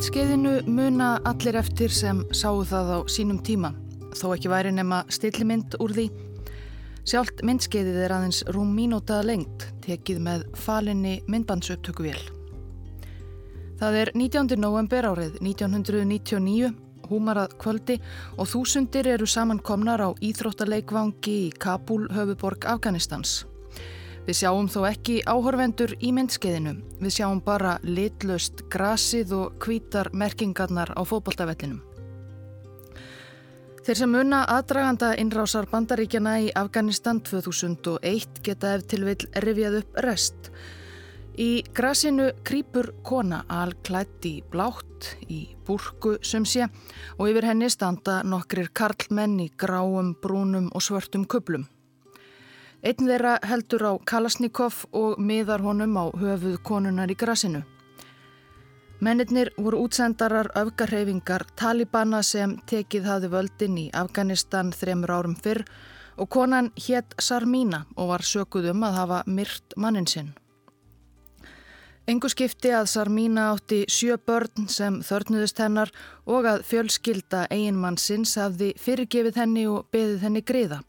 Myndskeiðinu muna allir eftir sem sáu það á sínum tíma, þó ekki væri nema stillimynd úr því. Sjálft myndskeiðið er aðeins rúm mínútaða lengt, tekið með falinni myndbandsöptökuvél. Það er 19. november árið 1999, húmarað kvöldi og þúsundir eru samankomnar á Íþróttaleikvangi í Kabul, höfuborg Afganistans. Við sjáum þó ekki áhorvendur í myndskeiðinu. Við sjáum bara litlöst grasið og kvítar merkingarnar á fókbaltavellinum. Þeir sem munna aðdraganda innrásar bandaríkjana í Afganistan 2001 geta ef til vil rifjað upp rest. Í grasinu krýpur kona alklætt í blátt, í búrku sumsja og yfir henni standa nokkrir karlmenn í gráum, brúnum og svörtum kuplum. Einn þeirra heldur á Kalasnikov og miðar honum á höfuð konunar í grasinu. Mennirnir voru útsendarar öfgarhefingar Talibana sem tekið hafði völdin í Afganistan þremur árum fyrr og konan hétt Sarmína og var sökuð um að hafa myrt mannin sinn. Engu skipti að Sarmína átti sjö börn sem þörnuðust hennar og að fjölskylda eiginmann sinns hafði fyrirgefið henni og beðið henni griða.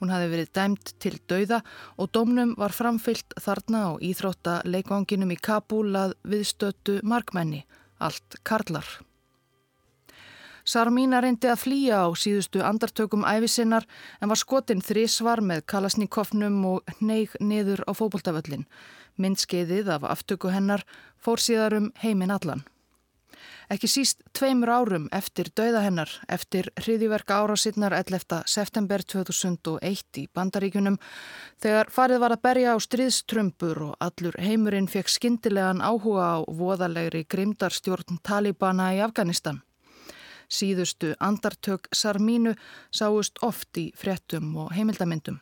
Hún hafi verið dæmt til dauða og domnum var framfyllt þarna á íþrótta leikvanginum í Kabul að viðstötu markmenni, allt karlar. Sarmína reyndi að flýja á síðustu andartökum æfisinnar en var skotin þrísvar með kalasníkofnum og neig niður á fókbóltaföllin. Myndskeiðið af aftöku hennar fór síðar um heiminn allan. Ekki síst tveimur árum eftir dauða hennar, eftir hriðiverka árásinnar 11. september 2001 í Bandaríkunum, þegar farið var að berja á stríðströmbur og allur heimurinn fekk skindilegan áhuga á voðalegri grimdarstjórn Talibana í Afganistan. Síðustu andartök Sarmínu sáust oft í fréttum og heimildamindum.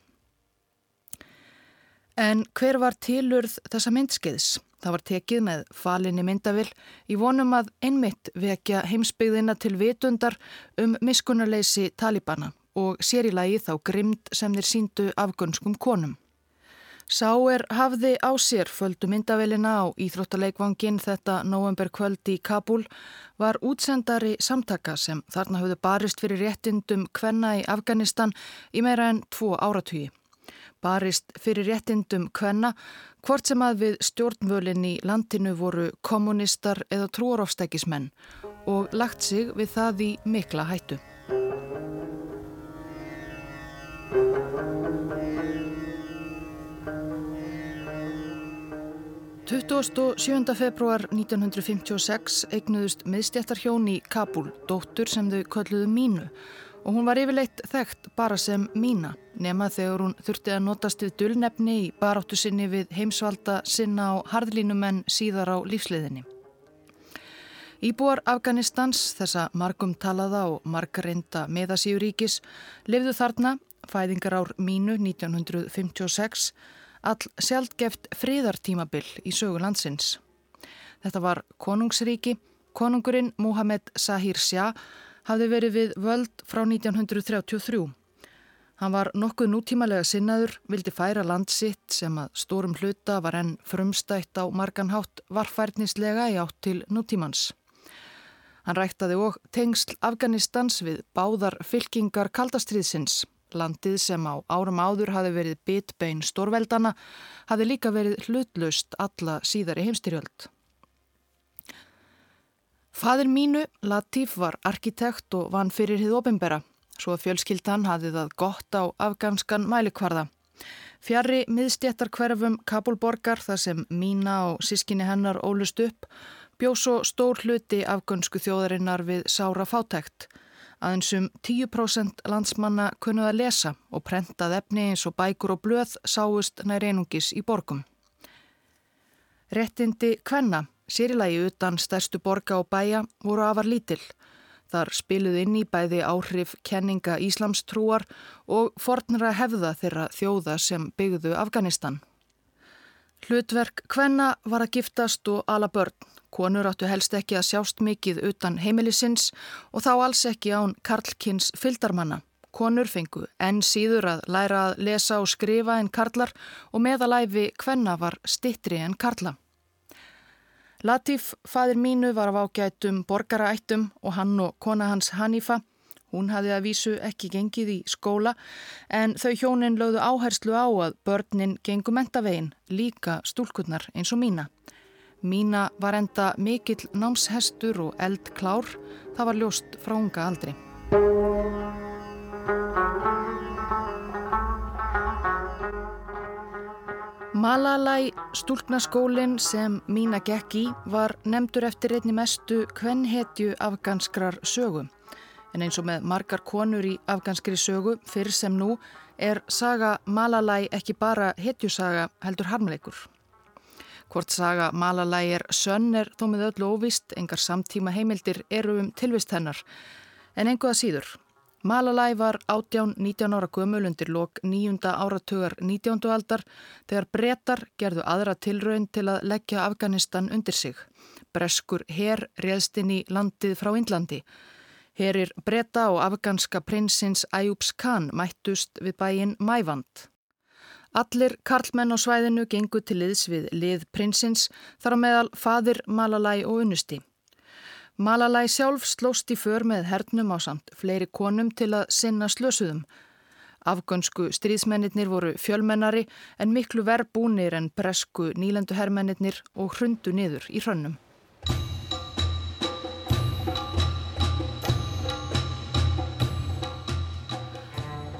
En hver var tilurð þessa myndskeiðs? Það var tekið með falinni myndavill í vonum að einmitt vekja heimsbyggðina til vitundar um miskunarleysi Talibana og sér í lagi þá grimd sem þeir síndu afgönskum konum. Sá er hafði á sér földu myndavillina á Íþróttaleikvangin þetta november kvöldi í Kabul var útsendari samtaka sem þarna hafðu barist fyrir réttindum kvenna í Afganistan í meira en tvo áratugi barist fyrir réttindum kvenna hvort sem að við stjórnvölinn í landinu voru kommunistar eða trúarofstækismenn og lagt sig við það í mikla hættu. Tuttúast og 7. februar 1956 eignuðust miðstjættarhjón í Kabul, dóttur sem þau kölluðu mínu og hún var yfirleitt þekkt bara sem mína nema þegar hún þurfti að notast við dullnefni í baráttu sinni við heimsvalda sinna á harðlínumenn síðar á lífsliðinni. Íbúar Afganistans, þessa margum talaða og margareinda meðasíuríkis, lifðu þarna, fæðingar ár mínu 1956, all sjálfgeft fríðartímabill í sögu landsins. Þetta var konungsríki, konungurinn Mohamed Sahir Shah hafði verið við völd frá 1933. Hann var nokkuð nútímalega sinnaður, vildi færa landsitt sem að stórum hluta var enn frumstætt á marganhátt varfærnislega í átt til nútímans. Hann ræktaði og tengsl Afganistans við báðar fylkingar kaldastriðsins. Landið sem á árum áður hafi verið bitbein stórveldana hafi líka verið hlutlaust alla síðar í heimstyrjöld. Fadir mínu, Latif, var arkitekt og vann fyrir hið opimbera, svo að fjölskyldan hafði það gott á afganskan mælikvarða. Fjari miðstjættar hverfum Kabulborgar þar sem mína og sískinni hennar ólust upp, bjó svo stór hluti afgönsku þjóðarinnar við sára fátækt. Aðeins um 10% landsmanna kunnuð að lesa og prentað efni eins og bækur og blöð sáust nær einungis í borgum. Rettindi Kvenna Sérilagi utan stærstu borga og bæja voru afar lítill. Þar spiluð inn í bæði áhrif kenninga Íslamstrúar og fornra hefða þeirra þjóða sem byggðu Afganistan. Hlutverk hvenna var að giftast og ala börn. Konur áttu helst ekki að sjást mikið utan heimilisins og þá alls ekki án Karlkins fyldarmanna. Konur fengu enn síður að læra að lesa og skrifa en karlar og meðalæfi hvenna var stittri en karla. Latif, fadir mínu, var af ágætum borgaraættum og hann og kona hans Hanifa. Hún hafði að vísu ekki gengið í skóla en þau hjónin lögðu áherslu á að börnin gengu mentavegin, líka stúlkunnar eins og mína. Mína var enda mikill námshestur og eldklár, það var ljóst frá unga aldri. Malalai stúlknaskólinn sem mína gekk í var nefndur eftir einni mestu kvennhetju afganskrar sögu. En eins og með margar konur í afganskri sögu, fyrir sem nú, er saga Malalai ekki bara hetjusaga heldur harmleikur. Hvort saga Malalai er sönn er þó með öllu óvist, engar samtíma heimildir eru um tilvist hennar, en enguða síður. Malalai var 18-19 ára gömul undir lok nýjunda áratugar 19. aldar þegar brettar gerðu aðra tilraun til að leggja Afganistan undir sig. Breskur herr réðst inn í landið frá Índlandi. Herrir bretta og afganska prinsins Ayubs Khan mættust við bæin Mævand. Allir karlmenn á svæðinu gengu til liðs við lið prinsins þar á meðal fadir Malalai og unnusti. Malalai sjálf slóst í för með hernum á samt fleiri konum til að sinna slösuðum. Afgönsku stríðsmennir voru fjölmennari en miklu verbúnir en bresku nýlendu herrmennir og hrundu niður í hrönnum.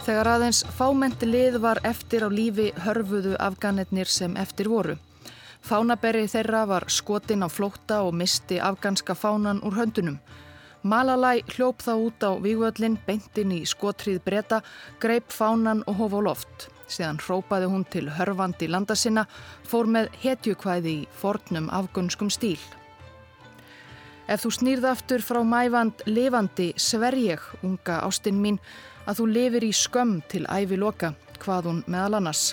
Þegar aðeins fámenti lið var eftir á lífi hörfuðu afganetnir sem eftir voru. Fánaberri þeirra var skotin á flótta og misti afganska fánan úr höndunum. Malalai hljóp þá út á vývöldin, beintin í skotrið breyta, greip fánan og hof á loft. Síðan hrópaði hún til hörfandi landa sinna, fór með hetjukvæði í fornum afgunskum stíl. Ef þú snýrð aftur frá mævand levandi sver ég, unga ástinn mín, að þú lifir í skömm til ævi loka, hvað hún meðal annars.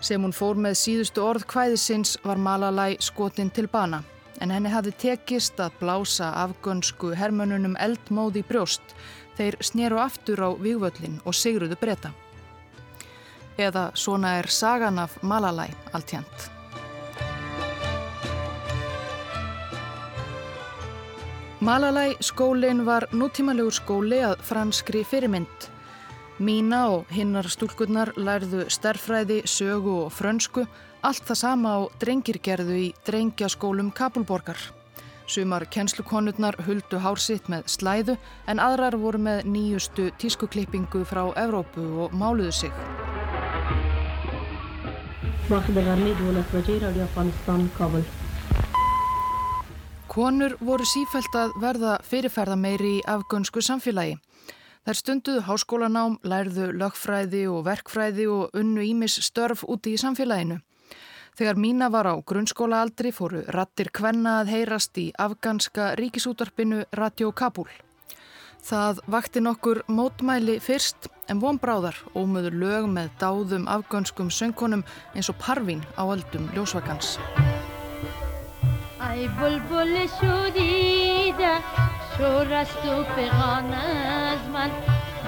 Sem hún fór með síðustu orð kvæðisins var Malalai skotin til bana en henni hafði tekist að blása afgönsku hermönunum eldmóði brjóst þeir snéru aftur á vývöllin og sigruðu breyta. Eða svona er sagan af Malalai alltjent. Malalai skólinn var nútímalegur skóli að franskri fyrirmynd Mína og hinnar stúlkunnar lærðu stærfræði, sögu og frönsku, allt það sama á drengirgerðu í drengjaskólum Kabulborgar. Sumar kennslukonurnar huldu hársitt með slæðu en aðrar voru með nýjustu tískuklippingu frá Evrópu og máluðu sig. Konur voru sífælt að verða fyrirferða meiri í afgönsku samfélagi. Þær stunduðu háskólanám, lærðu lögfræði og verkfræði og unnu ímis störf úti í samfélaginu. Þegar mína var á grunnskólaaldri fóru rattir kvenna að heyrast í afganska ríkisútarpinu Radio Kabul. Það vakti nokkur mótmæli fyrst en vonbráðar ómöður lög með dáðum afganskum söngkonum eins og parvin á öldum ljósvakans. Æ, bulbul, شور است و فغان از من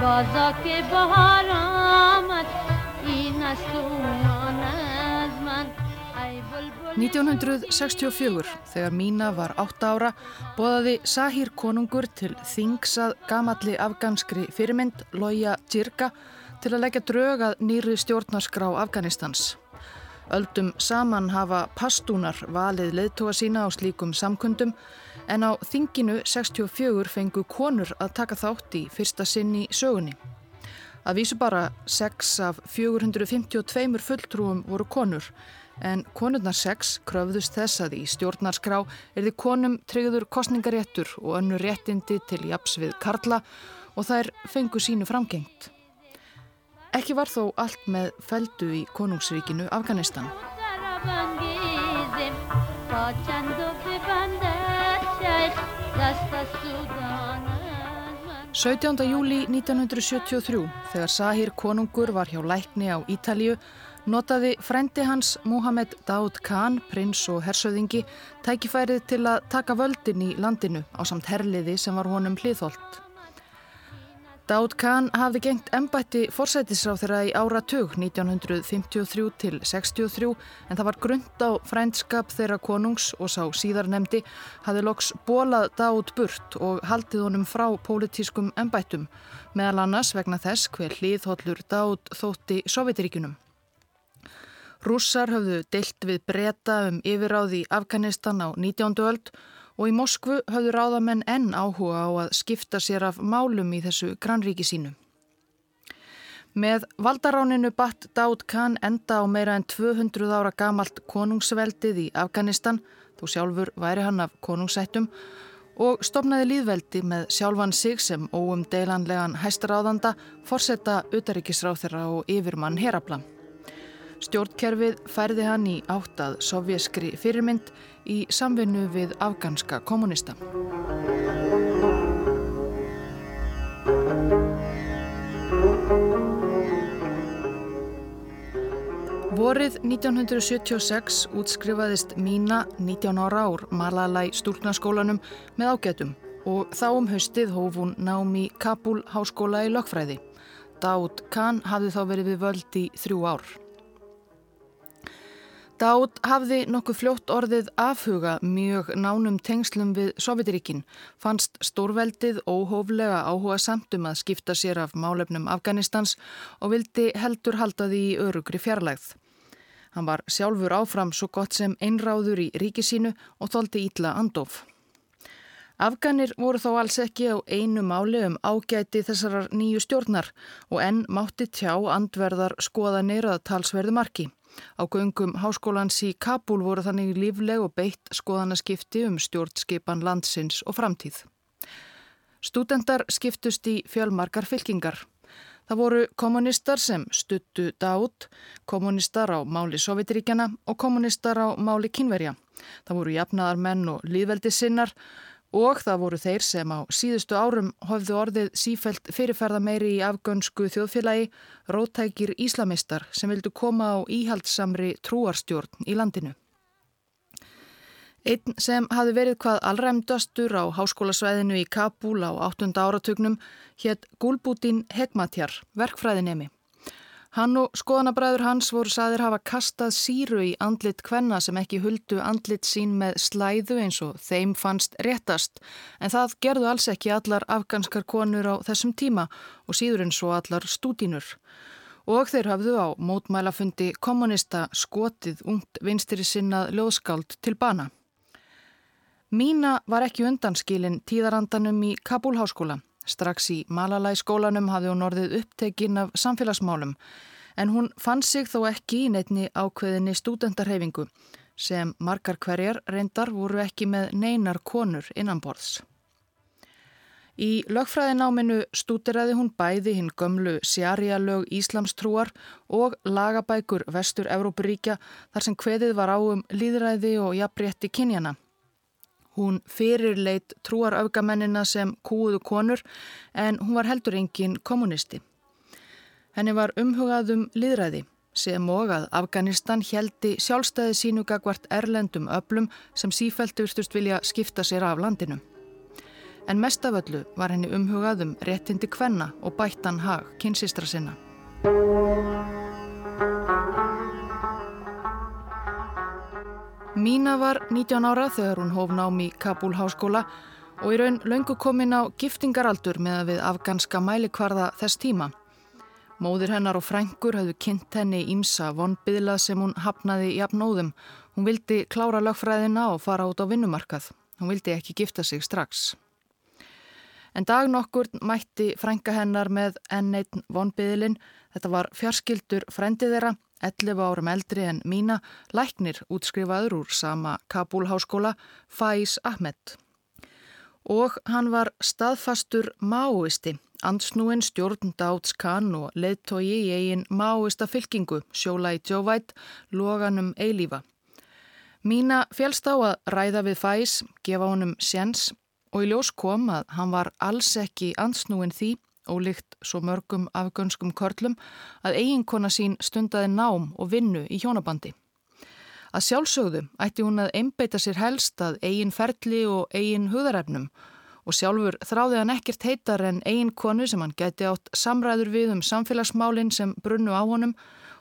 بازا که بهار آمد این است و آن از من 1964, þegar Mína var 8 ára, bóðaði Sahir konungur til þingsað gamalli afganskri fyrirmynd Loja Djirga til að leggja drög að nýri stjórnarskrá Afganistans. Öldum saman hafa pastúnar valið leðtóa sína á slíkum samkundum en á þinginu 64 fengu konur að taka þátt í fyrsta sinn í sögunni. Að vísu bara 6 af 452 fulltrúum voru konur en konurnar 6 kröfðust þess að í stjórnarskrá er því konum tryggður kostningaréttur og önnu réttindi til japs við Karla og þær fengu sínu framgengt. Ekki var þó allt með feldu í konungsríkinu Afganistan. 17. júli 1973, þegar Sahir konungur var hjá lækni á Ítalju, notaði frendi hans Mohamed Daoud Khan, prins og hersöðingi, tækifærið til að taka völdin í landinu á samt herliði sem var honum hliðholt. Dád Kahn hafði gengt ennbætti forsætisráð þeirra í áratug 1953 til 63 en það var grund á frændskap þeirra konungs og sá síðar nefndi hafði loks bólað Dád burt og haldið honum frá pólitískum ennbættum meðal annars vegna þess hver hlýðhollur Dád þótti Sovjetiríkunum. Rússar höfðu deilt við breyta um yfiráð í Afganistan á 19. öld og í Moskvu höfðu ráðamenn enn áhuga á að skipta sér af málum í þessu grannríki sínu. Með valdaráninu batt Dád Khan enda á meira en 200 ára gamalt konungsveldið í Afganistan, þó sjálfur væri hann af konungsættum, og stopnaði líðveldi með sjálfan sig sem óum deilanlegan hæstaráðanda, forsetta utaríkisráð þeirra og yfirmann herabla. Stjórnkerfið færði hann í áttað sovjeskri fyrirmynd í samvinnu við afganska kommunista. Vorið 1976 útskrifaðist Mína 19 ára ár Malalæ stúlnaskólanum með ágætum og þá um haustið hóf hún nám í Kabul háskóla í lögfræði. Dád Khan hafði þá verið við völd í þrjú ár. Dáð hafði nokkuð fljótt orðið afhuga mjög nánum tengslum við Sovjetiríkin, fannst stórveldið óhóflega áhuga samt um að skipta sér af málefnum Afganistans og vildi heldur halda því í örugri fjarlægð. Hann var sjálfur áfram svo gott sem einráður í ríkisínu og þóldi ítla andof. Afganir voru þó alls ekki á einu máli um ágæti þessarar nýju stjórnar og enn mátti tjá andverðar skoðanir að talsverðu marki. Á göngum háskólans í Kabul voru þannig lífleg og beitt skoðanaskipti um stjórnskipan landsins og framtíð. Stúdendar skiptust í fjölmarkar fylkingar. Það voru kommunistar sem stuttu Dáut, kommunistar á máli Sovjetiríkjana og kommunistar á máli Kínverja. Það voru jafnaðar menn og líðveldisinnar Og það voru þeir sem á síðustu árum hofðu orðið sífælt fyrirferða meiri í afgönsku þjóðfélagi rótækir íslamistar sem vildu koma á íhaldsamri trúarstjórn í landinu. Einn sem hafi verið hvað allræmdastur á háskólasvæðinu í Kabul á 8. áratugnum hétt Gulbutin Hegmatjar, verkfræðinemi. Hann og skoðanabræður hans voru saðir hafa kastað síru í andlit kvenna sem ekki huldu andlit sín með slæðu eins og þeim fannst réttast en það gerðu alls ekki allar afganskar konur á þessum tíma og síður eins og allar stúdínur. Og þeir hafðu á mótmælafundi kommunista skotið ungt vinstri sinnað ljóðskáld til bana. Mína var ekki undanskilin tíðarandanum í Kabulháskóla. Strax í Malalæ skólanum hafði hún orðið upptekinn af samfélagsmálum en hún fann sig þó ekki í neitni ákveðinni stúdendarhefingu sem margar hverjar reyndar voru ekki með neinar konur innanborðs. Í lögfræðináminu stúderaði hún bæði hinn gömlu sjarjalög Íslamstrúar og lagabækur Vestur-Európuríkja þar sem hveðið var á um líðræði og jafnrétti kynjana. Hún fyrirleit trúaraugamennina sem kúuðu konur en hún var heldur engin kommunisti. Henni var umhugaðum liðræði sem og að Afganistan heldi sjálfstæði sínu gagvart erlendum öblum sem sífæltu virtust vilja skipta sér af landinu. En mest af öllu var henni umhugaðum réttindi kvenna og bættan hag kynsistra sinna. Mína var 19 ára þegar hún hóf nám í Kabul háskóla og í raun löngu komin á giftingaraldur með að við afganska mælikvarða þess tíma. Móðir hennar og frængur hafðu kynnt henni ímsa vonbyðlað sem hún hafnaði í apnóðum. Hún vildi klára lögfræðina og fara út á vinnumarkað. Hún vildi ekki gifta sig strax. En dag nokkur mætti frænga hennar með enn einn vonbyðlin. Þetta var fjarskildur frændið þeirra 11 árum eldri en mína, læknir útskrifaður úr sama Kabul háskóla, Faiz Ahmed. Og hann var staðfastur máisti, ansnúin stjórn Dáts Khan og leðtogi í eigin máista fylkingu, sjóla í tjóvætt, loganum eilífa. Mína félst á að ræða við Faiz, gefa honum sjens og í ljós kom að hann var alls ekki ansnúin því ólíkt svo mörgum afgönskum körlum að eiginkona sín stundaði nám og vinnu í hjónabandi. Að sjálfsögðu ætti hún að einbeita sér helst að eigin ferli og eigin huðarefnum og sjálfur þráði hann ekkert heitar en ein konu sem hann gæti átt samræður við um samfélagsmálinn sem brunnu á honum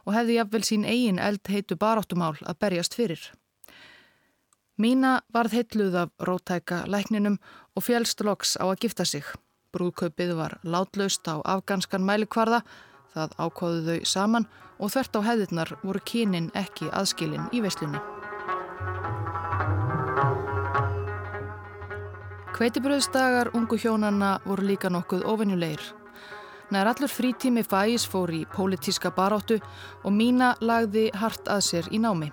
og hefði jafnvel sín eigin eld heitu baráttumál að berjast fyrir. Mína varð heitluð af rótæka lækninum og fjælst loks á að gifta sig. Brúðkaupið var látlaust á afganskan mælikvarða, það ákváðu þau saman og þvert á hefðirnar voru kynin ekki aðskilin í veislunni. Kveitibröðsdagar ungu hjónanna voru líka nokkuð ofinjulegir. Nær allur frítími fæis fór í pólitíska baráttu og Mína lagði hart að sér í námi.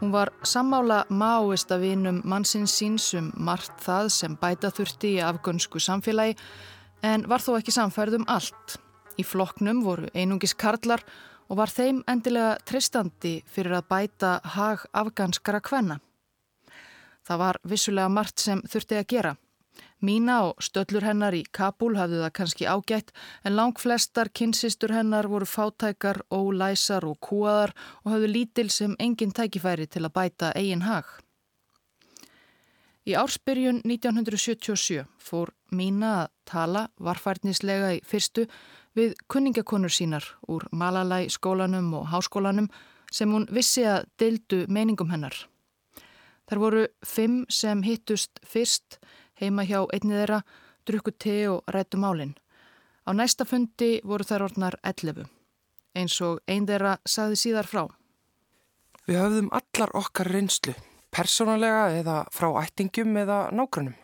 Hún var sammála máist af vinum mannsins síns um margt það sem bæta þurfti í afgönsku samfélagi en var þó ekki samfærð um allt. Í floknum voru einungis karlar og var þeim endilega tristandi fyrir að bæta hag afganskara kvenna. Það var vissulega margt sem þurfti að gera. Mína og stöllur hennar í Kabul hafðu það kannski ágætt en lang flestar kynsistur hennar voru fátækar, ólæsar og kúaðar og hafðu lítil sem engin tækifæri til að bæta eigin hag. Í ársbyrjun 1977 fór Mína að tala varfærnislega í fyrstu við kunningakonur sínar úr Malalai skólanum og háskólanum sem hún vissi að deildu meiningum hennar. Þar voru fimm sem hittust fyrst heima hjá einni þeirra, drukku te og rættu málinn. Á næsta fundi voru þær orðnar 11, eins og einn þeirra saði síðar frá. Við höfðum allar okkar reynslu, persónalega eða frá ættingum eða nágrunum.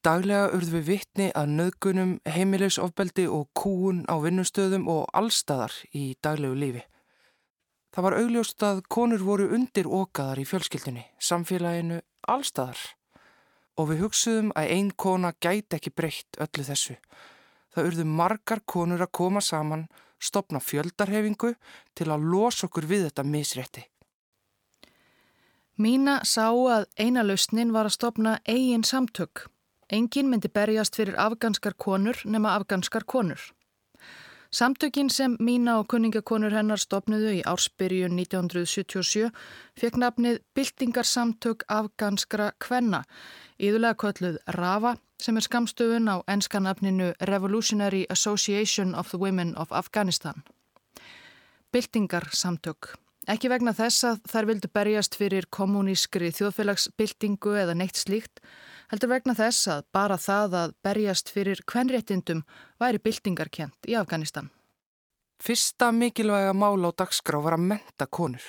Daglega urðum við vittni að nöðgunum, heimilisofbeldi og kúun á vinnustöðum og allstæðar í daglegu lífi. Það var augljóst að konur voru undir okaðar í fjölskyldunni, samfélaginu, allstæðar og við hugsuðum að einn kona gæti ekki breytt öllu þessu. Það urðu margar konur að koma saman, stopna fjöldarhefingu til að losa okkur við þetta misrétti. Mína sá að eina lausnin var að stopna eigin samtök. Engin myndi berjast fyrir afganskar konur nema afganskar konur. Samtökin sem Mína og kunningakonur hennar stopnuðu í ársbyrjun 1977 fekk nafnið Bildingarsamtök afganskra kvenna, íðulega kölluð RAVA sem er skamstöfun á enskanafninu Revolutionary Association of the Women of Afghanistan. Bildingarsamtök. Ekki vegna þess að þær vildu berjast fyrir kommunískri þjóðfélagsbildingu eða neitt slíkt, heldur vegna þess að bara það að berjast fyrir kvenréttindum væri byltingarkjent í Afganistan. Fyrsta mikilvæga mál á dagskrá var að menta konur.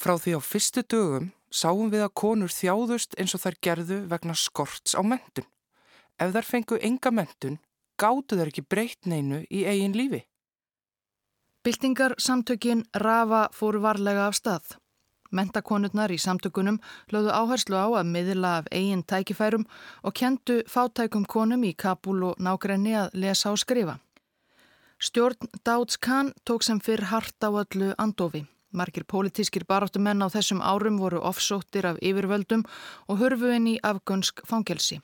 Frá því á fyrstu dögum sáum við að konur þjáðust eins og þær gerðu vegna skorts á mentun. Ef þær fengu enga mentun, gáttu þær ekki breytt neinu í eigin lífi. Byltingarsamtökin Rafa fóru varlega af stað. Mentakonurnar í samtökunum lögðu áherslu á að miðla af eigin tækifærum og kentu fátækum konum í Kabul og nákrenni að lesa og skrifa. Stjórn Dáts Kahn tók sem fyrr hart á öllu andofi. Markir pólitískir baráttumenn á þessum árum voru offsóttir af yfirvöldum og hörfu inn í afgönsk fangelsi.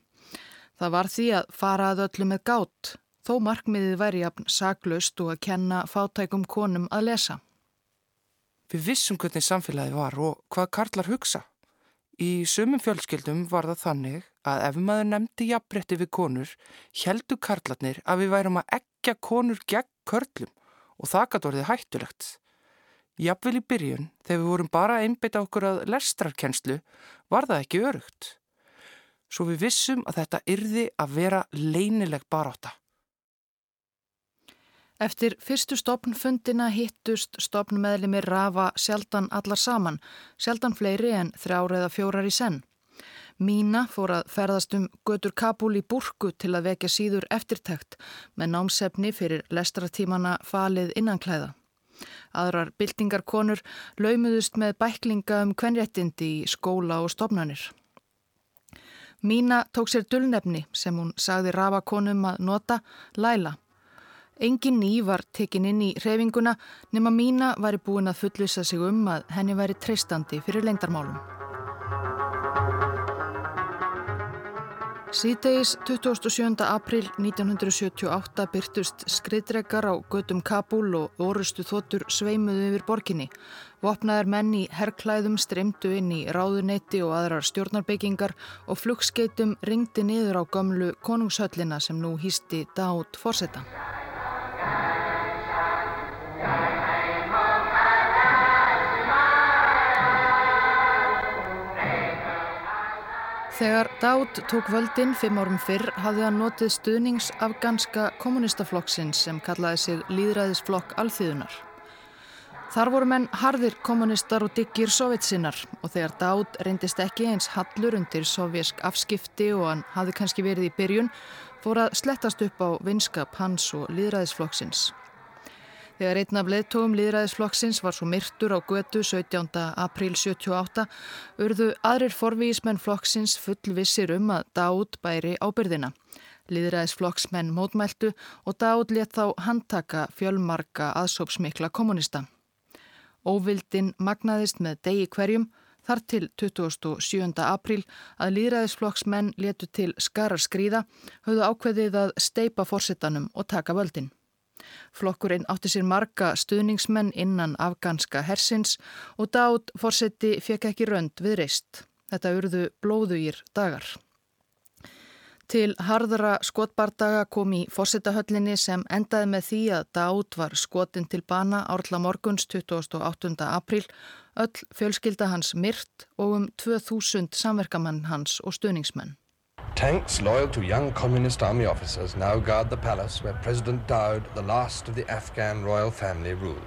Það var því að fara að öllu með gátt, þó markmiðið væri jafn saklaust og að kenna fátækum konum að lesa. Við vissum hvernig samfélagi var og hvað karlar hugsa. Í sumum fjölskyldum var það þannig að ef maður nefndi jafnbretti við konur, heldu karlarnir að við værum að ekja konur gegn körlum og það gæti orðið hættulegt. Jafnvel í byrjun, þegar við vorum bara einbeita okkur að lestrarkenslu, var það ekki örugt. Svo við vissum að þetta yrði að vera leinileg baráta. Eftir fyrstu stopnfundina hittust stopnmeðlimi Rafa sjaldan allar saman, sjaldan fleiri en þrjára eða fjórar í senn. Mína fór að ferðast um götur Kabul í burku til að vekja síður eftirtækt með námsefni fyrir lestratímana falið innanklæða. Aðrar byltingarkonur laumuðust með bæklinga um kvenréttindi í skóla og stopnanir. Mína tók sér dullnefni sem hún sagði Rafa konum að nota Laila. Engin ný var tekin inn í hreyfinguna nema mína væri búin að fullvisa sig um að henni væri treystandi fyrir lengdarmálum. Síðdegis 27. april 1978 byrtust skriðdregar á gödum Kabul og orustu þotur sveimuðu yfir borginni. Vopnaðar menn í herrklæðum streymdu inn í ráðunetti og aðrar stjórnarbyggingar og flugskeitum ringdi niður á gömlu konungshöllina sem nú hýsti Dátt Forsetta. Þegar Dátt tók völdin fimm árum fyrr hafði hann notið stuðnings afganska kommunistaflokksins sem kallaði sig Líðræðisflokk alþýðunar. Þar voru menn harðir kommunistar og diggir sovjetsinnar og þegar Dátt reyndist ekki eins hallur undir sovjersk afskipti og hann hafði kannski verið í byrjun fór að slettast upp á vinskap hans og Líðræðisflokksins. Þegar einn af leðtóum líðræðisflokksins var svo myrtur á götu 17. april 78 urðu aðrir forvísmenn flokksins fullvissir um að Dáð bæri ábyrðina. Líðræðisflokksmenn mótmæltu og Dáð let þá handtaka fjölmarka aðsópsmikla kommunista. Óvildin magnaðist með degi hverjum þar til 27. april að líðræðisflokksmenn letu til skarar skrýða höfðu ákveðið að steipa fórsetanum og taka völdin. Flokkurinn átti sér marga stuðningsmenn innan afganska hersins og Dátt fórseti fekk ekki rönd við reist. Þetta urðu blóðugir dagar. Til harðara skotbardaga kom í fórsetahöllinni sem endaði með því að Dátt var skotin til bana árla morguns 28. april, öll fjölskylda hans myrt og um 2000 samverkamann hans og stuðningsmenn. Tanks loyal to young communist army officers now guard the palace where President Daoud, the last of the Afghan royal family, ruled.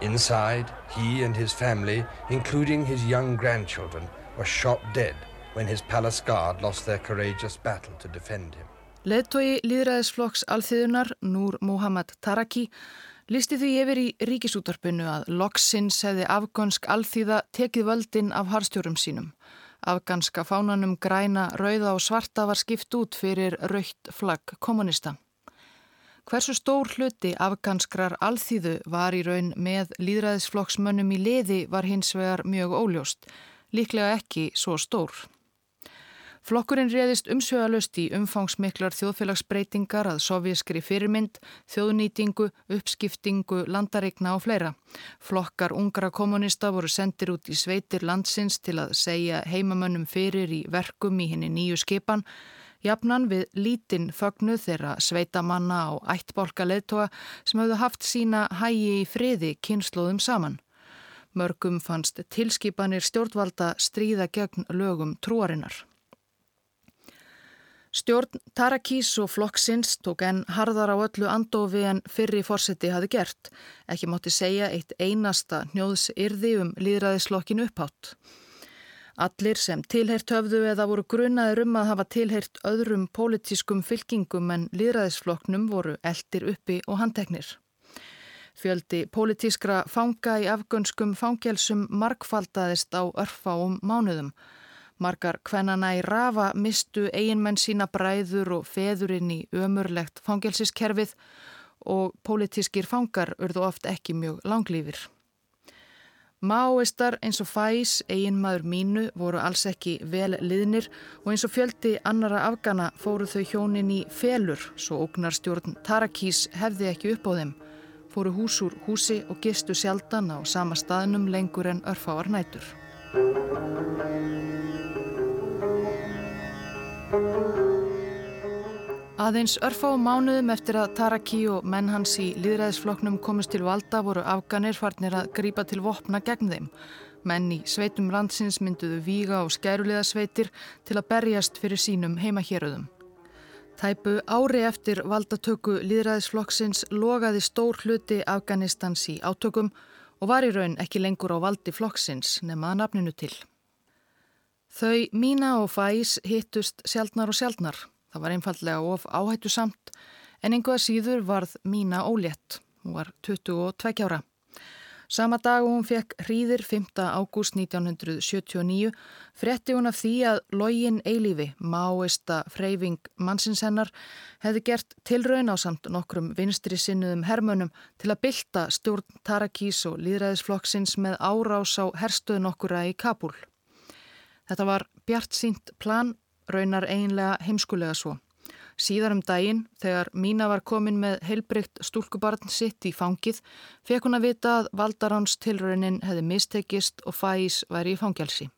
Inside, he and his family, including his young grandchildren, were shot dead when his palace guard lost their courageous battle to defend him. Leðtói líðræðisflokks alþýðunar, Núr Muhammad Taraki, listi því yfir í ríkisútarpinu að loksins hefði afgönsk alþýða tekið völdin af harstjórum sínum. Afganska fánanum græna, rauða og svarta var skipt út fyrir raukt flagg kommunista. Hversu stór hluti afganskrar alþýðu var í raun með líðræðisflokksmönnum í liði var hins vegar mjög óljóst, líklega ekki svo stór. Flokkurinn réðist umsvegalust í umfangsmiklar þjóðfélagsbreytingar að sovjískri fyrirmynd, þjóðnýtingu, uppskiptingu, landareikna og fleira. Flokkar ungra kommunista voru sendir út í sveitir landsins til að segja heimamönnum fyrir í verkum í henni nýju skipan, jafnan við lítinn fögnu þeirra sveitamanna á ættbólka leðtoga sem hafðu haft sína hægi í friði kynnslóðum saman. Mörgum fannst tilskipanir stjórnvalda stríða gegn lögum trúarinnar. Stjórn Tarakís og flokksins tók enn harðar á öllu andofi en fyrri fórseti hafi gert. Ekki mátti segja eitt einasta hnjóðs yrði um líðræðislokkin upphátt. Allir sem tilheyrt höfðu eða voru grunnaður um að hafa tilheyrt öðrum pólitískum fylkingum en líðræðisflokknum voru eldir uppi og handteknir. Fjöldi pólitískra fanga í afgönskum fangelsum markfaldaðist á örfáum mánuðum. Margar kvennana í Rafa mistu eiginmenn sína bræður og feðurinn í ömurlegt fangelsiskerfið og pólitískir fangar urðu oft ekki mjög langlýfir. Máistar eins og Fæs, eiginmaður mínu, voru alls ekki vel liðnir og eins og fjöldi annara afgana fóru þau hjónin í felur svo ógnarstjórn Tarakís hefði ekki upp á þeim. Fóru hús úr húsi og gistu sjaldan á sama staðnum lengur en örfáar nætur. Aðeins örfá mánuðum eftir að Taraki og menn hans í líðræðisfloknum komist til valda voru afganir farnir að grípa til vopna gegn þeim. Menn í sveitum landsins mynduðu víga og skæruleðasveitir til að berjast fyrir sínum heimahéröðum. Tæpu ári eftir valdatöku líðræðisflokksins logaði stór hluti Afganistans í átökum og var í raun ekki lengur á valdi flokksins nemaða nafninu til. Þau Mína og Fæs hittust sjaldnar og sjaldnar. Það var einfallega of áhættu samt en einhvað síður varð mína ólétt. Hún var 22 ára. Sama dag hún fekk hríðir 5. ágúst 1979 fretti hún af því að login eilífi, máista freyfing mannsins hennar, hefði gert tilraun á samt nokkrum vinstri sinnuðum hermönum til að bylta stjórn Tarakís og líðræðisflokksins með árás á herstöðun okkura í Kabul. Þetta var bjart sínt plan raunar einlega heimskulega svo. Síðar um daginn, þegar Mína var komin með heilbrygt stúlkubarn sitt í fangið, fekk hún að vita að Valdaráns tilraunin hefði mistekist og Fæs væri í fangelsi.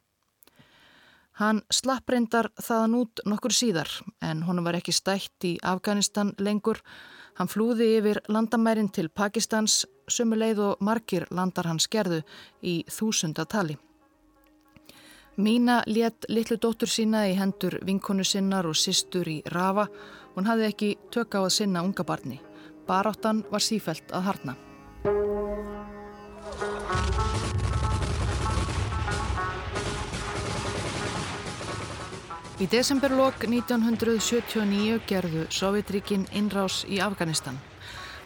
Hann slapp reyndar þaðan út nokkur síðar en honum var ekki stætt í Afganistan lengur. Hann flúði yfir landamærin til Pakistans, sumuleið og margir landar hans gerðu í þúsundatali. Mína létt litlu dóttur sína í hendur vinkonu sinnar og sýstur í Rafa. Hún hafði ekki tök á að sinna unga barni. Baráttan var sífælt að harna. Í desemberlokk 1979 gerðu Sovjetríkin innrás í Afganistan.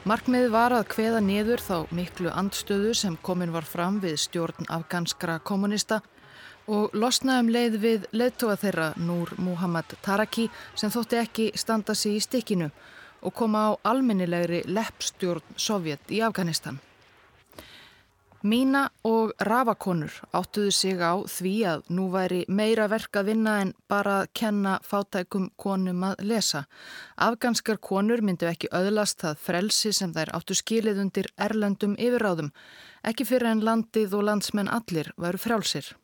Markmið var að hveða niður þá miklu andstöðu sem komin var fram við stjórn afganskra kommunista og losnaðum leið við leðtóa þeirra Núr Muhammad Taraki sem þótti ekki standa sig í stikkinu og koma á almennilegri leppstjórn Sovjet í Afganistan. Mína og rafakonur áttuðu sig á því að nú væri meira verk að vinna en bara að kenna fátækum konum að lesa. Afganskar konur myndu ekki öðlast það frelsi sem þær áttu skilið undir erlendum yfirráðum, ekki fyrir en landið og landsmenn allir varu frjálsir.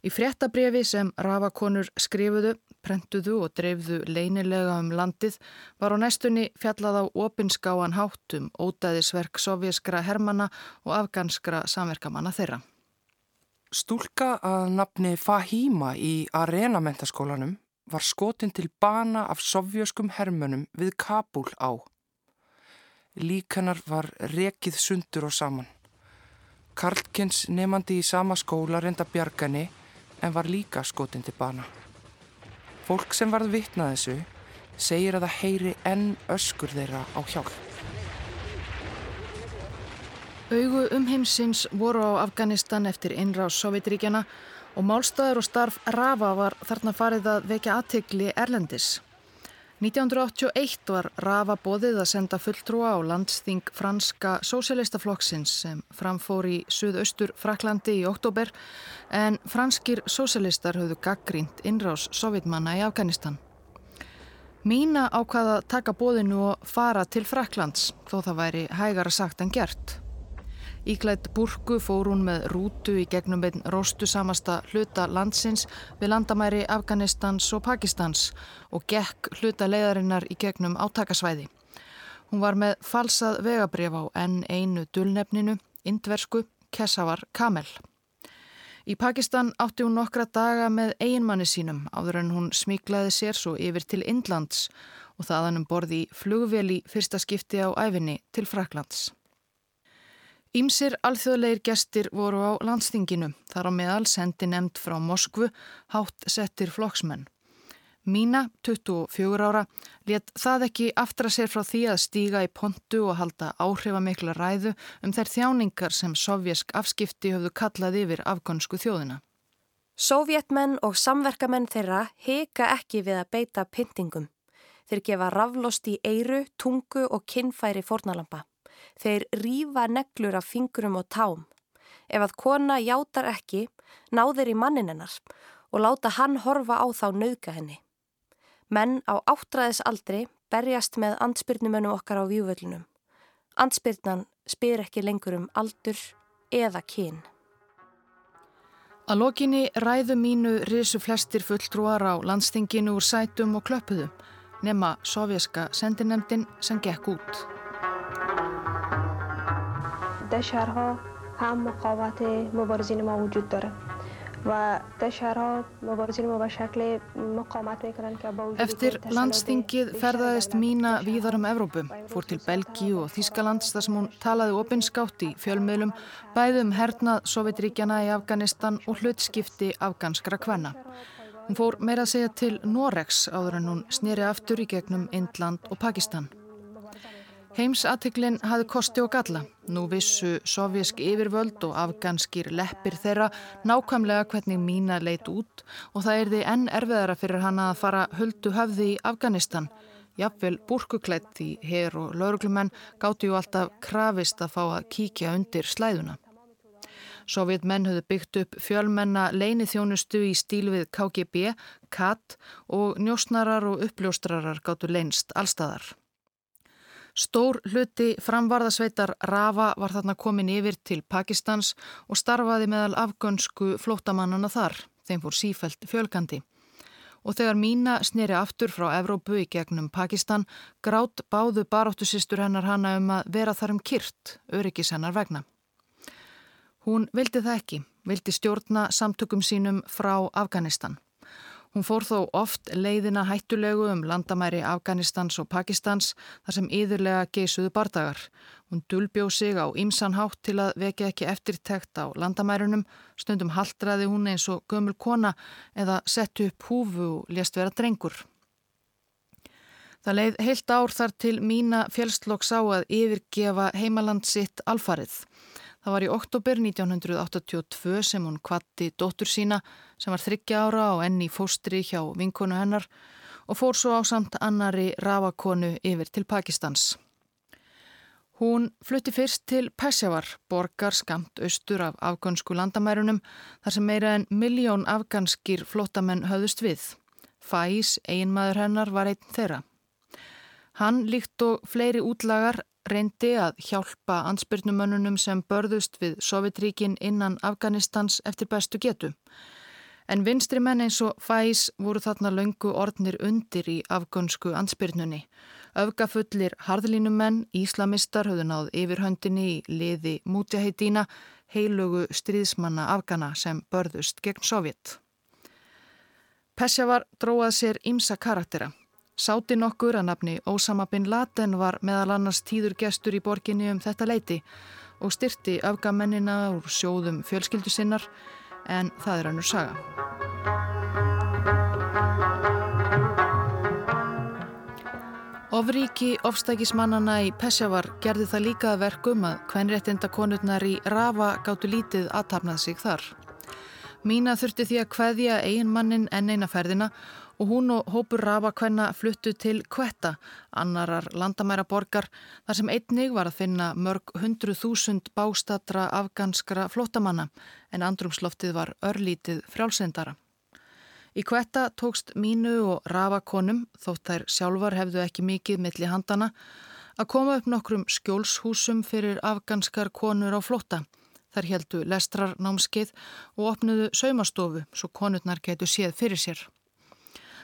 Í fréttabrefi sem rafakonur skrifuðu, prentuðu og dreifðu leynilega um landið var á næstunni fjallað á opinskáan háttum ótaðisverk sovjaskra hermana og afganskra samverkamanna þeirra. Stúlka að nafni Fahima í Arena-mentaskólanum var skotin til bana af sovjöskum hermönum við Kabul á. Líkanar var rekið sundur og saman. Karlkins nefandi í sama skóla reynda bjargani en var líka skotin til bana. Fólk sem varð vitnað þessu segir að það heyri enn öskur þeirra á hjálp. Augu umheimsins voru á Afganistan eftir innráð Sovjetríkjana og málstæður og starf Rafa var þarna farið að vekja aðtegli Erlendis. 1981 var Rafa bóðið að senda fulltrúa á landsþing franska sósélistaflokksins sem framfór í suðaustur Fraklandi í oktober en franskir sósélistar höfðu gaggrínt innrás sovjetmanna í Afganistan. Mína ákvaða taka bóðinu og fara til Fraklands þó það væri hægara sagt en gert. Íklætt burku fór hún með rútu í gegnum einn róstu samasta hluta landsins við landamæri Afganistans og Pakistans og gekk hluta leiðarinnar í gegnum átakasvæði. Hún var með falsað vegabref á enn einu dullnefninu, indversku, Kesavar Kamel. Í Pakistan átti hún nokkra daga með eiginmanni sínum áður en hún smíklaði sér svo yfir til Indlands og þaðan um borði í fyrsta skipti á æfinni til Fraklands. Ímsir alþjóðleir gestir voru á landstinginu, þar á meðal sendi nefnd frá Moskvu, hátt settir flokksmenn. Mína, 24 ára, let það ekki aftra sér frá því að stíga í pontu og halda áhrifamikla ræðu um þær þjáningar sem sovjask afskipti höfðu kallað yfir afgönsku þjóðina. Sovjetmenn og samverkamenn þeirra heka ekki við að beita pyntingum. Þeir gefa raflost í eiru, tungu og kinnfæri fornalampa. Þeir rýfa neglur af fingurum og tám. Ef að kona játar ekki, náðir í manninennar og láta hann horfa á þá nauðga henni. Menn á áttræðis aldri berjast með ansbyrnumönu okkar á vývöldunum. Ansbyrnan spyr ekki lengur um aldur eða kyn. Að lokinni ræðu mínu risu flestir fulltrúar á landstinginu úr sætum og klöpuðu, nema sovjaska sendinemdin sem gekk út. در شهرها هم مقاومت مبارزین ما وجود داره و در شهرها مبارزین ما به شکل مقاومت میکنن که با وجود Eftir landstingið ferðaðist Mína víðar um Evrópu, fór til Belgíu og Þískalands þar sem hún talaði opinskátt í fjölmiðlum, bæðum hernað Sovjetríkjana í Afganistan og hlutskipti afganskra kvenna. Hún fór meira að segja til Norex áður en hún snýri aftur í gegnum Indland og Pakistan. Heimsatiklinn hafði kosti og galla. Nú vissu sovjísk yfirvöld og afganskir leppir þeirra nákvæmlega hvernig mína leit út og það er því enn erfiðara fyrir hana að fara höldu höfði í Afganistan. Jafnvel búrkuklætt í her og lauruglumenn gátti ju alltaf krafist að fá að kíkja undir slæðuna. Sovjetmenn höfðu byggt upp fjölmenna leinithjónustu í stíl við KGB, KAT og njósnarar og uppljóstrarar gáttu leinst allstæðar. Stór hluti framvarðasveitar Rafa var þarna komin yfir til Pakistans og starfaði meðal afgönsku flótamannana þar, þeim fór sífælt fjölgandi. Og þegar Mína sneri aftur frá Evrópu í gegnum Pakistan, grátt báðu baráttusistur hennar hana um að vera þar um kyrt, öryggis hennar vegna. Hún vildi það ekki, vildi stjórna samtökum sínum frá Afganistan. Hún fór þó oft leiðina hættulegu um landamæri Afganistans og Pakistans þar sem yðurlega geisuðu bardagar. Hún dulbjóð sig á ímsanhátt til að vekja ekki eftirtekt á landamærunum, stundum haldraði hún eins og gömul kona eða setti upp húfu og lést vera drengur. Það leið heilt ár þar til mína fjölslokks á að yfirgefa heimaland sitt alfarið. Það var í oktober 1982 sem hún kvatti dóttur sína sem var þryggja ára og enni fóstri hjá vinkonu hennar og fór svo á samt annari rafakonu yfir til Pakistans. Hún flutti fyrst til Peshawar, borgar skamt austur af afgönsku landamærunum þar sem meira en miljón afganskir flottamenn höfðust við. Fæs, einmaður hennar, var einn þeirra. Hann líkt og fleiri útlagar reyndi að hjálpa ansbyrnumönnunum sem börðust við Sovjetríkin innan Afganistans eftir bestu getu. En vinstri menn eins og fæs voru þarna laungu orðnir undir í afgönsku ansbyrnunni. Öfgafullir harðlínumenn, íslamistar höfðu náð yfirhöndinni í liði mútjaheitína, heilögu stríðsmanna Afgana sem börðust gegn Sovjet. Pesjavar dróað sér ímsa karaktera. Sáti nokkur að nafni Ósama bin Laden var meðal annars tíður gestur í borginni um þetta leiti og styrti afgamennina úr sjóðum fjölskyldu sinnar en það er annur saga. Ofríki ofstækismannana í Pesjavar gerði það líka verkum að kvenréttinda konurnar í Rafa gáttu lítið aðtapnað sig þar. Mína þurfti því að hveðja eiginmannin en eina ferðina og hún og hópur rafakvenna fluttu til Kvetta, annarar landamæra borgar, þar sem einnig var að finna mörg hundru þúsund bástatra afganskra flottamanna en andrumsloftið var örlítið frjálsendara. Í Kvetta tókst mínu og rafakonum, þótt þær sjálfar hefðu ekki mikið milli handana, að koma upp nokkrum skjólshúsum fyrir afganskar konur á flotta. Þar heldu lestrar námskeið og opnuðu saumastofu svo konurnar getu séð fyrir sér.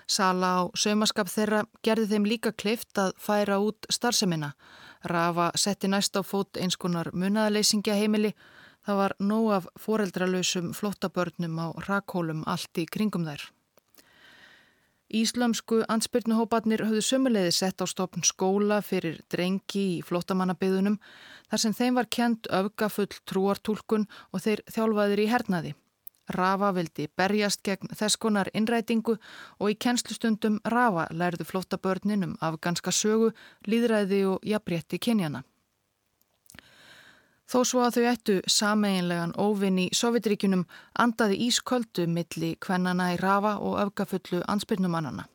Sala á saumaskap þeirra gerði þeim líka kleift að færa út starfsemina. Rafa setti næst á fót eins konar munaðaleysingja heimili. Það var nóg af foreldralausum flottabörnum á rakhólum allt í kringum þær. Íslamsku ansbyrnuhópanir höfðu sömuleiði sett á stopn skóla fyrir drengi í flottamannabiðunum þar sem þeim var kent öfgafull trúartúlkun og þeir þjálfaðir í hernaði. Rafa vildi berjast gegn þess konar innrætingu og í kennslustundum Rafa lærðu flotta börnin um afganska sögu, líðræði og jafnrétti kynjana. Þó svo að þau ættu sameinlegan óvinn í Sovjetríkunum andaði ísköldu milli kvennana í Rafa og öfgafullu ansbyrnumannana.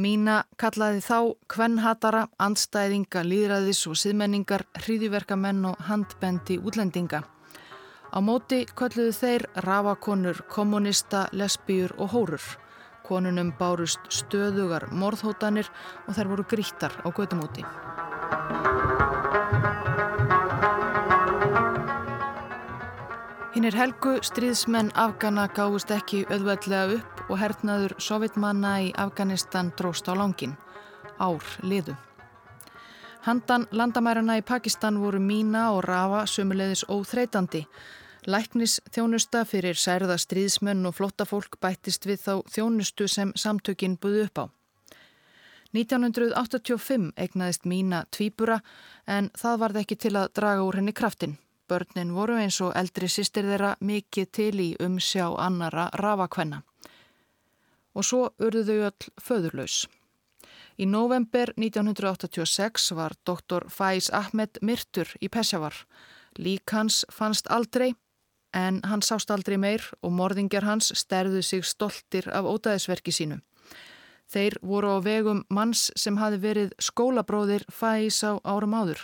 Mína kallaði þá kvennhatara, andstæðinga, líðræðis og siðmenningar, hríðiverkamenn og handbendi útlendinga. Á móti kölluðu þeir rafakonur, kommunista, lesbíur og hórur. Konunum bárust stöðugar morðhótanir og þær voru grítar á gödumóti. Hinnir helgu stríðsmenn Afgana gáðust ekki auðveldlega upp og hernaður sovitmanna í Afganistan dróst á langin. Ár liðu. Handan landamærarna í Pakistan voru mína og rafa sömulegðis óþreytandi. Læknis þjónusta fyrir særða stríðsmenn og flottafólk bættist við þá þjónustu sem samtökinn buði upp á. 1985 egnaðist mína tvíbura en það varð ekki til að draga úr henni kraftin. Börnin voru eins og eldri sýstir þeirra mikið til í umsjá annara rafakvenna. Og svo urðu þau öll föðurlaus. Í november 1986 var doktor Faiz Ahmed myrtur í Pesjavar. Lík hans fannst aldrei en hann sást aldrei meir og morðingjar hans sterðu sig stoltir af ótaðisverki sínu. Þeir voru á vegum manns sem hafi verið skólabróðir Faiz á árum áður,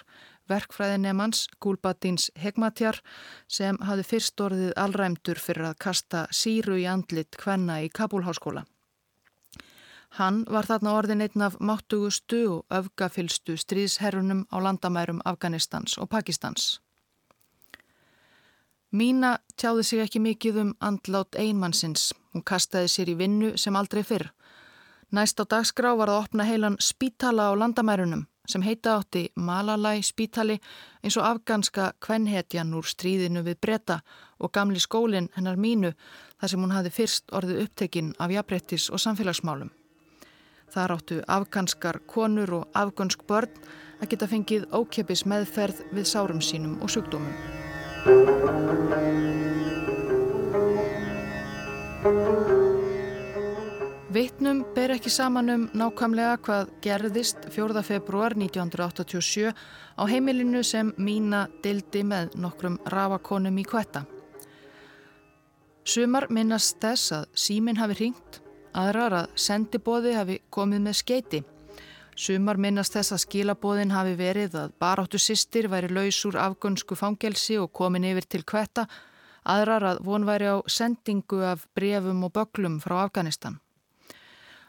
verkfræðinemans Gulbatins Hegmatjar sem hafi fyrst orðið allræmdur fyrir að kasta síru í andlit hvenna í Kabulháskóla. Hann var þarna orðin einn af máttugustu og öfgafylstu stríðsherrunum á landamærum Afganistans og Pakistans. Mína tjáði sig ekki mikið um andlát einmannsins. Hún kastaði sér í vinnu sem aldrei fyrr. Næst á dagskrá var að opna heilan spítala á landamærunum sem heita átti Malalai spítali eins og afganska kvenhetjan úr stríðinu við bretta og gamli skólinn hennar mínu þar sem hún hafi fyrst orðið upptekinn af jafnbrettis og samfélagsmálum. Það ráttu afganskar konur og afgansk börn að geta fengið ókeppis meðferð við sárum sínum og sjúkdómum. Vittnum ber ekki saman um nákvæmlega hvað gerðist 4. februar 1987 á heimilinu sem mína dildi með nokkrum rafakonum í kvetta. Sumar minnast þess að símin hafi ringt aðrar að sendibóði hafi komið með skeiti. Sumar minnast þess að skilabóðin hafi verið að baráttu sýstir væri laus úr afgönsku fangelsi og komin yfir til kvetta, aðrar að von væri á sendingu af brefum og böglum frá Afganistan.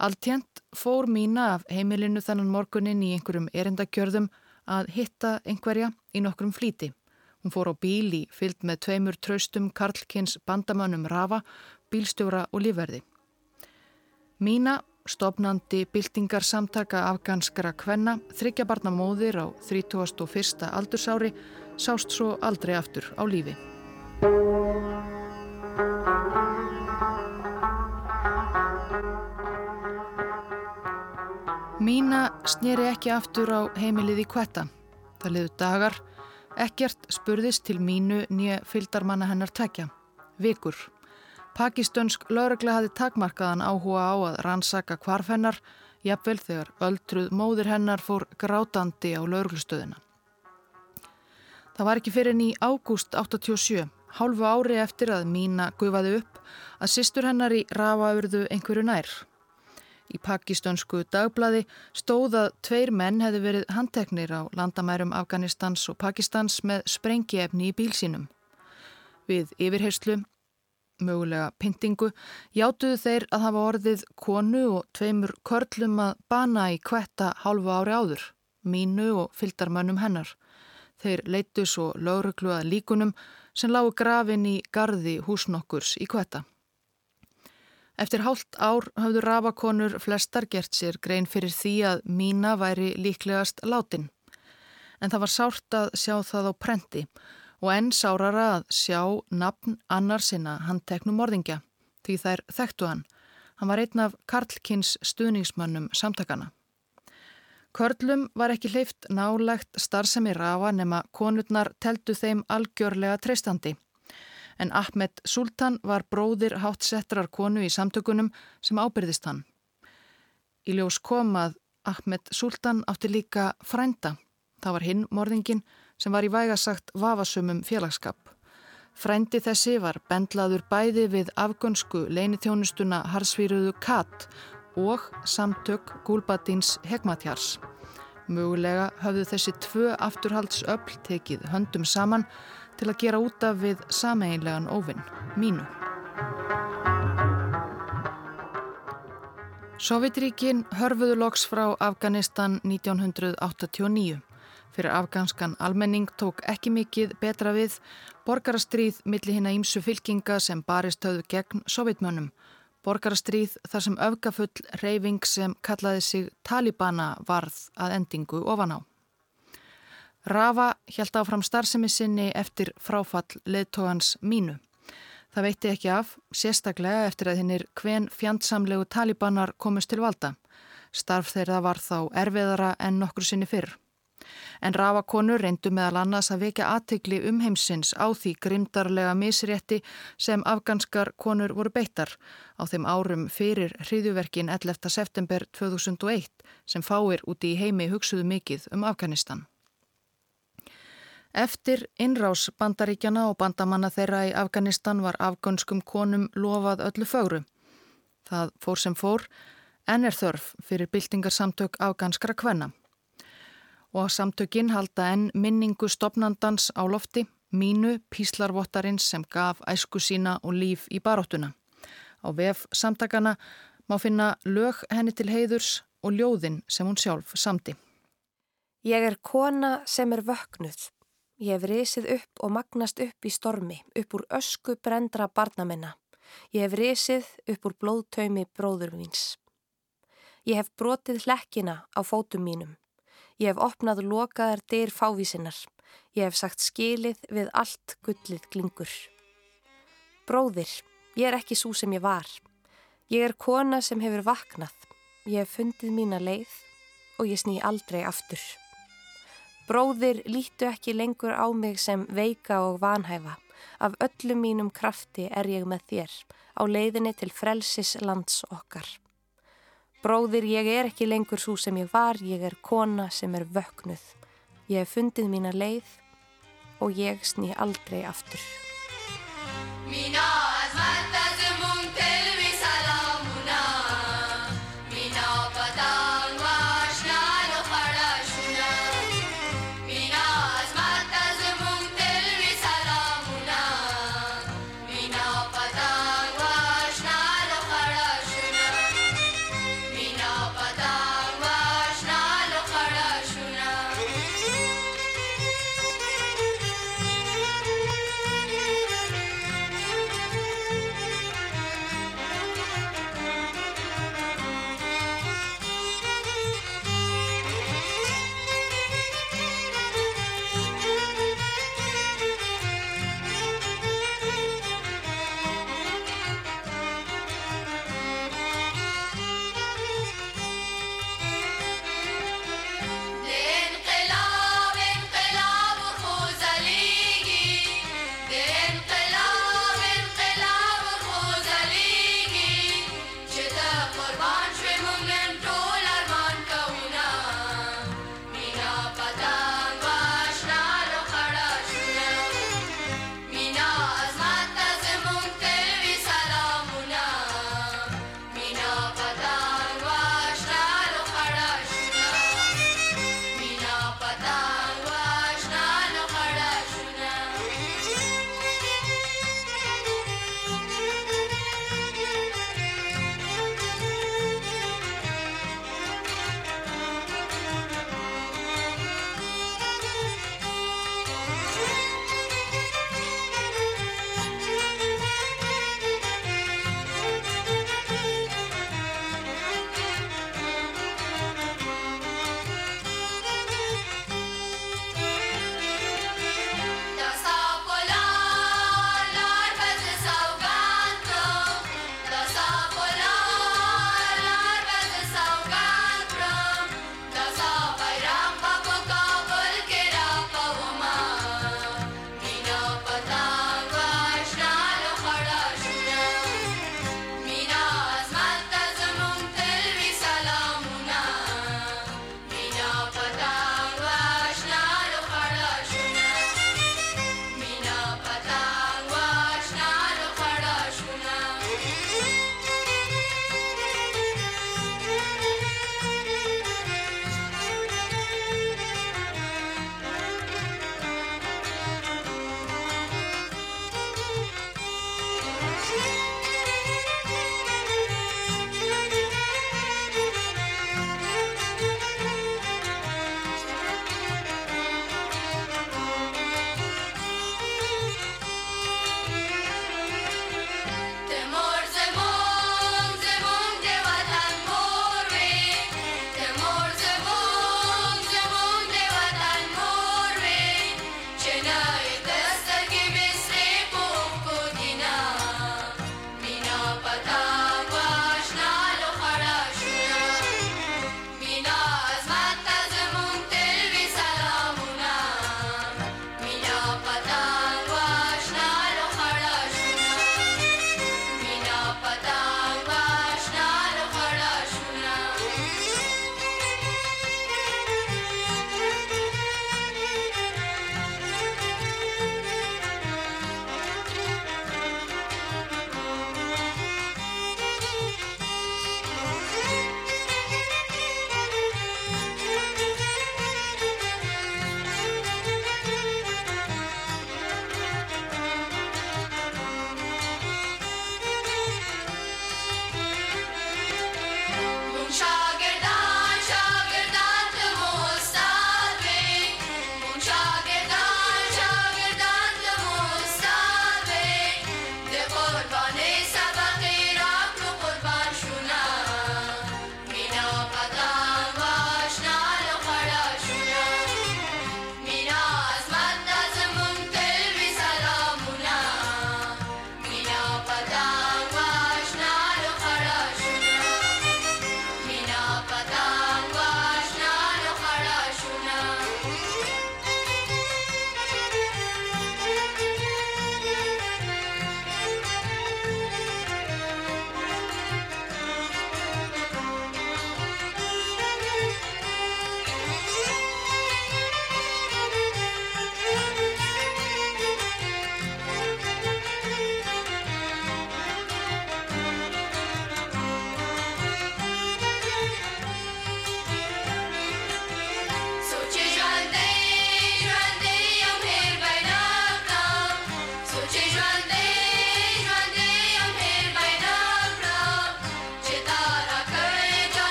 Alltjent fór mína af heimilinu þannan morgunin í einhverjum erendakjörðum að hitta einhverja í nokkrum flíti. Hún fór á bíl í fyllt með tveimur traustum Karlkins bandamannum Rafa, bílstjóra og lífverði. Mína, stopnandi byltingarsamtaka afganskara kvenna, þryggjabarna móðir á 31. aldursári, sást svo aldrei aftur á lífi. Mína snýri ekki aftur á heimilið í kvetta. Það liðu dagar, ekkert spurðist til mínu nýja fyldarmanna hennar tekja. Vikur. Pakistönsk laurugla hafi takmarkaðan áhuga á að rannsaka kvarfennar, jafnvel þegar öldruð móður hennar fór grátandi á lauruglustöðina. Það var ekki fyrir ný ágúst 87, hálfu ári eftir að mína gufaði upp, að sýstur hennar í rafaurðu einhverju nær. Í pakistönsku dagbladi stóðað tveir menn hefði verið handteknir á landamærum Afganistans og Pakistans með sprengiefni í bílsínum. Við yfirherslu mögulega pyntingu, játuðu þeir að hafa orðið konu og tveimur körlum að bana í kvetta hálfu ári áður, mínu og fyldarmönnum hennar. Þeir leitu svo lauruglu að líkunum sem lágu grafin í gardi húsnokkurs í kvetta. Eftir hálft ár hafðu rafakonur flestar gert sér grein fyrir því að mína væri líklegast látin. En það var sárt að sjá það á prenti og og enn sárara að sjá nafn annar sinna handteknum morðingja því þær þekktu hann. Hann var einn af Karlkins stuðningsmönnum samtakana. Körlum var ekki hleyft nálegt starfsemi rafa nema konurnar teltu þeim algjörlega treystandi. En Ahmed Sultan var bróðir hátsettrar konu í samtökunum sem ábyrðist hann. Í ljós kom að Ahmed Sultan átti líka frænda. Það var hinn morðingin sem var í vægasagt vafasumum félagskap. Frændi þessi var bendlaður bæði við afgönsku leinithjónustuna Harsvíruðu Katt og samtök Gúlbatins Hegmatjars. Mögulega hafðu þessi tvö afturhaldsöfl tekið höndum saman til að gera útaf við sameinlegan óvinn, mínu. Sovjetríkin hörfuðu loks frá Afganistan 1989. Fyrir afganskan almenning tók ekki mikið betra við borgarastríð millir hinn að ímsu fylkinga sem barist höfðu gegn sovjetmönnum. Borgarastríð þar sem öfgafull reyfing sem kallaði sig Talibana varð að endingu ofan á. Rafa hjælt áfram starfsemi sinni eftir fráfall leðtógans mínu. Það veitti ekki af, sérstaklega eftir að hinnir hven fjandsamlegu talibanar komist til valda. Starf þeirra var þá erfiðara en nokkur sinni fyrr. En rafakonur reyndu meðal annars að vekja aðtegli um heimsins á því grimdarlega misrétti sem afganskar konur voru beittar á þeim árum fyrir hriðuverkin 11. september 2001 sem fáir úti í heimi hugsuðu mikið um Afganistan. Eftir innrás bandaríkjana og bandamanna þeirra í Afganistan var afgönskum konum lofað öllu fögru. Það fór sem fór, en er þörf fyrir byltingarsamtök afganskra kvenna og að samtökinn halda enn minningu stopnandans á lofti, mínu píslarvottarins sem gaf æsku sína og líf í baróttuna. Á vef samtakana má finna lög henni til heiðurs og ljóðin sem hún sjálf samti. Ég er kona sem er vöknuð. Ég hef risið upp og magnast upp í stormi, upp úr ösku brendra barnamenna. Ég hef risið upp úr blóðtaumi bróður míns. Ég hef brotið hlekkina á fótum mínum. Ég hef opnað lokaðar dyr fávísinnar. Ég hef sagt skilið við allt gullið glingur. Bróðir, ég er ekki svo sem ég var. Ég er kona sem hefur vaknað. Ég hef fundið mína leið og ég sný aldrei aftur. Bróðir lítu ekki lengur á mig sem veika og vanhæfa. Af öllum mínum krafti er ég með þér á leiðinni til frelsis lands okkar. Bróðir, ég er ekki lengur svo sem ég var, ég er kona sem er vöknuð. Ég hef fundið mína leið og ég sný aldrei aftur. Mína!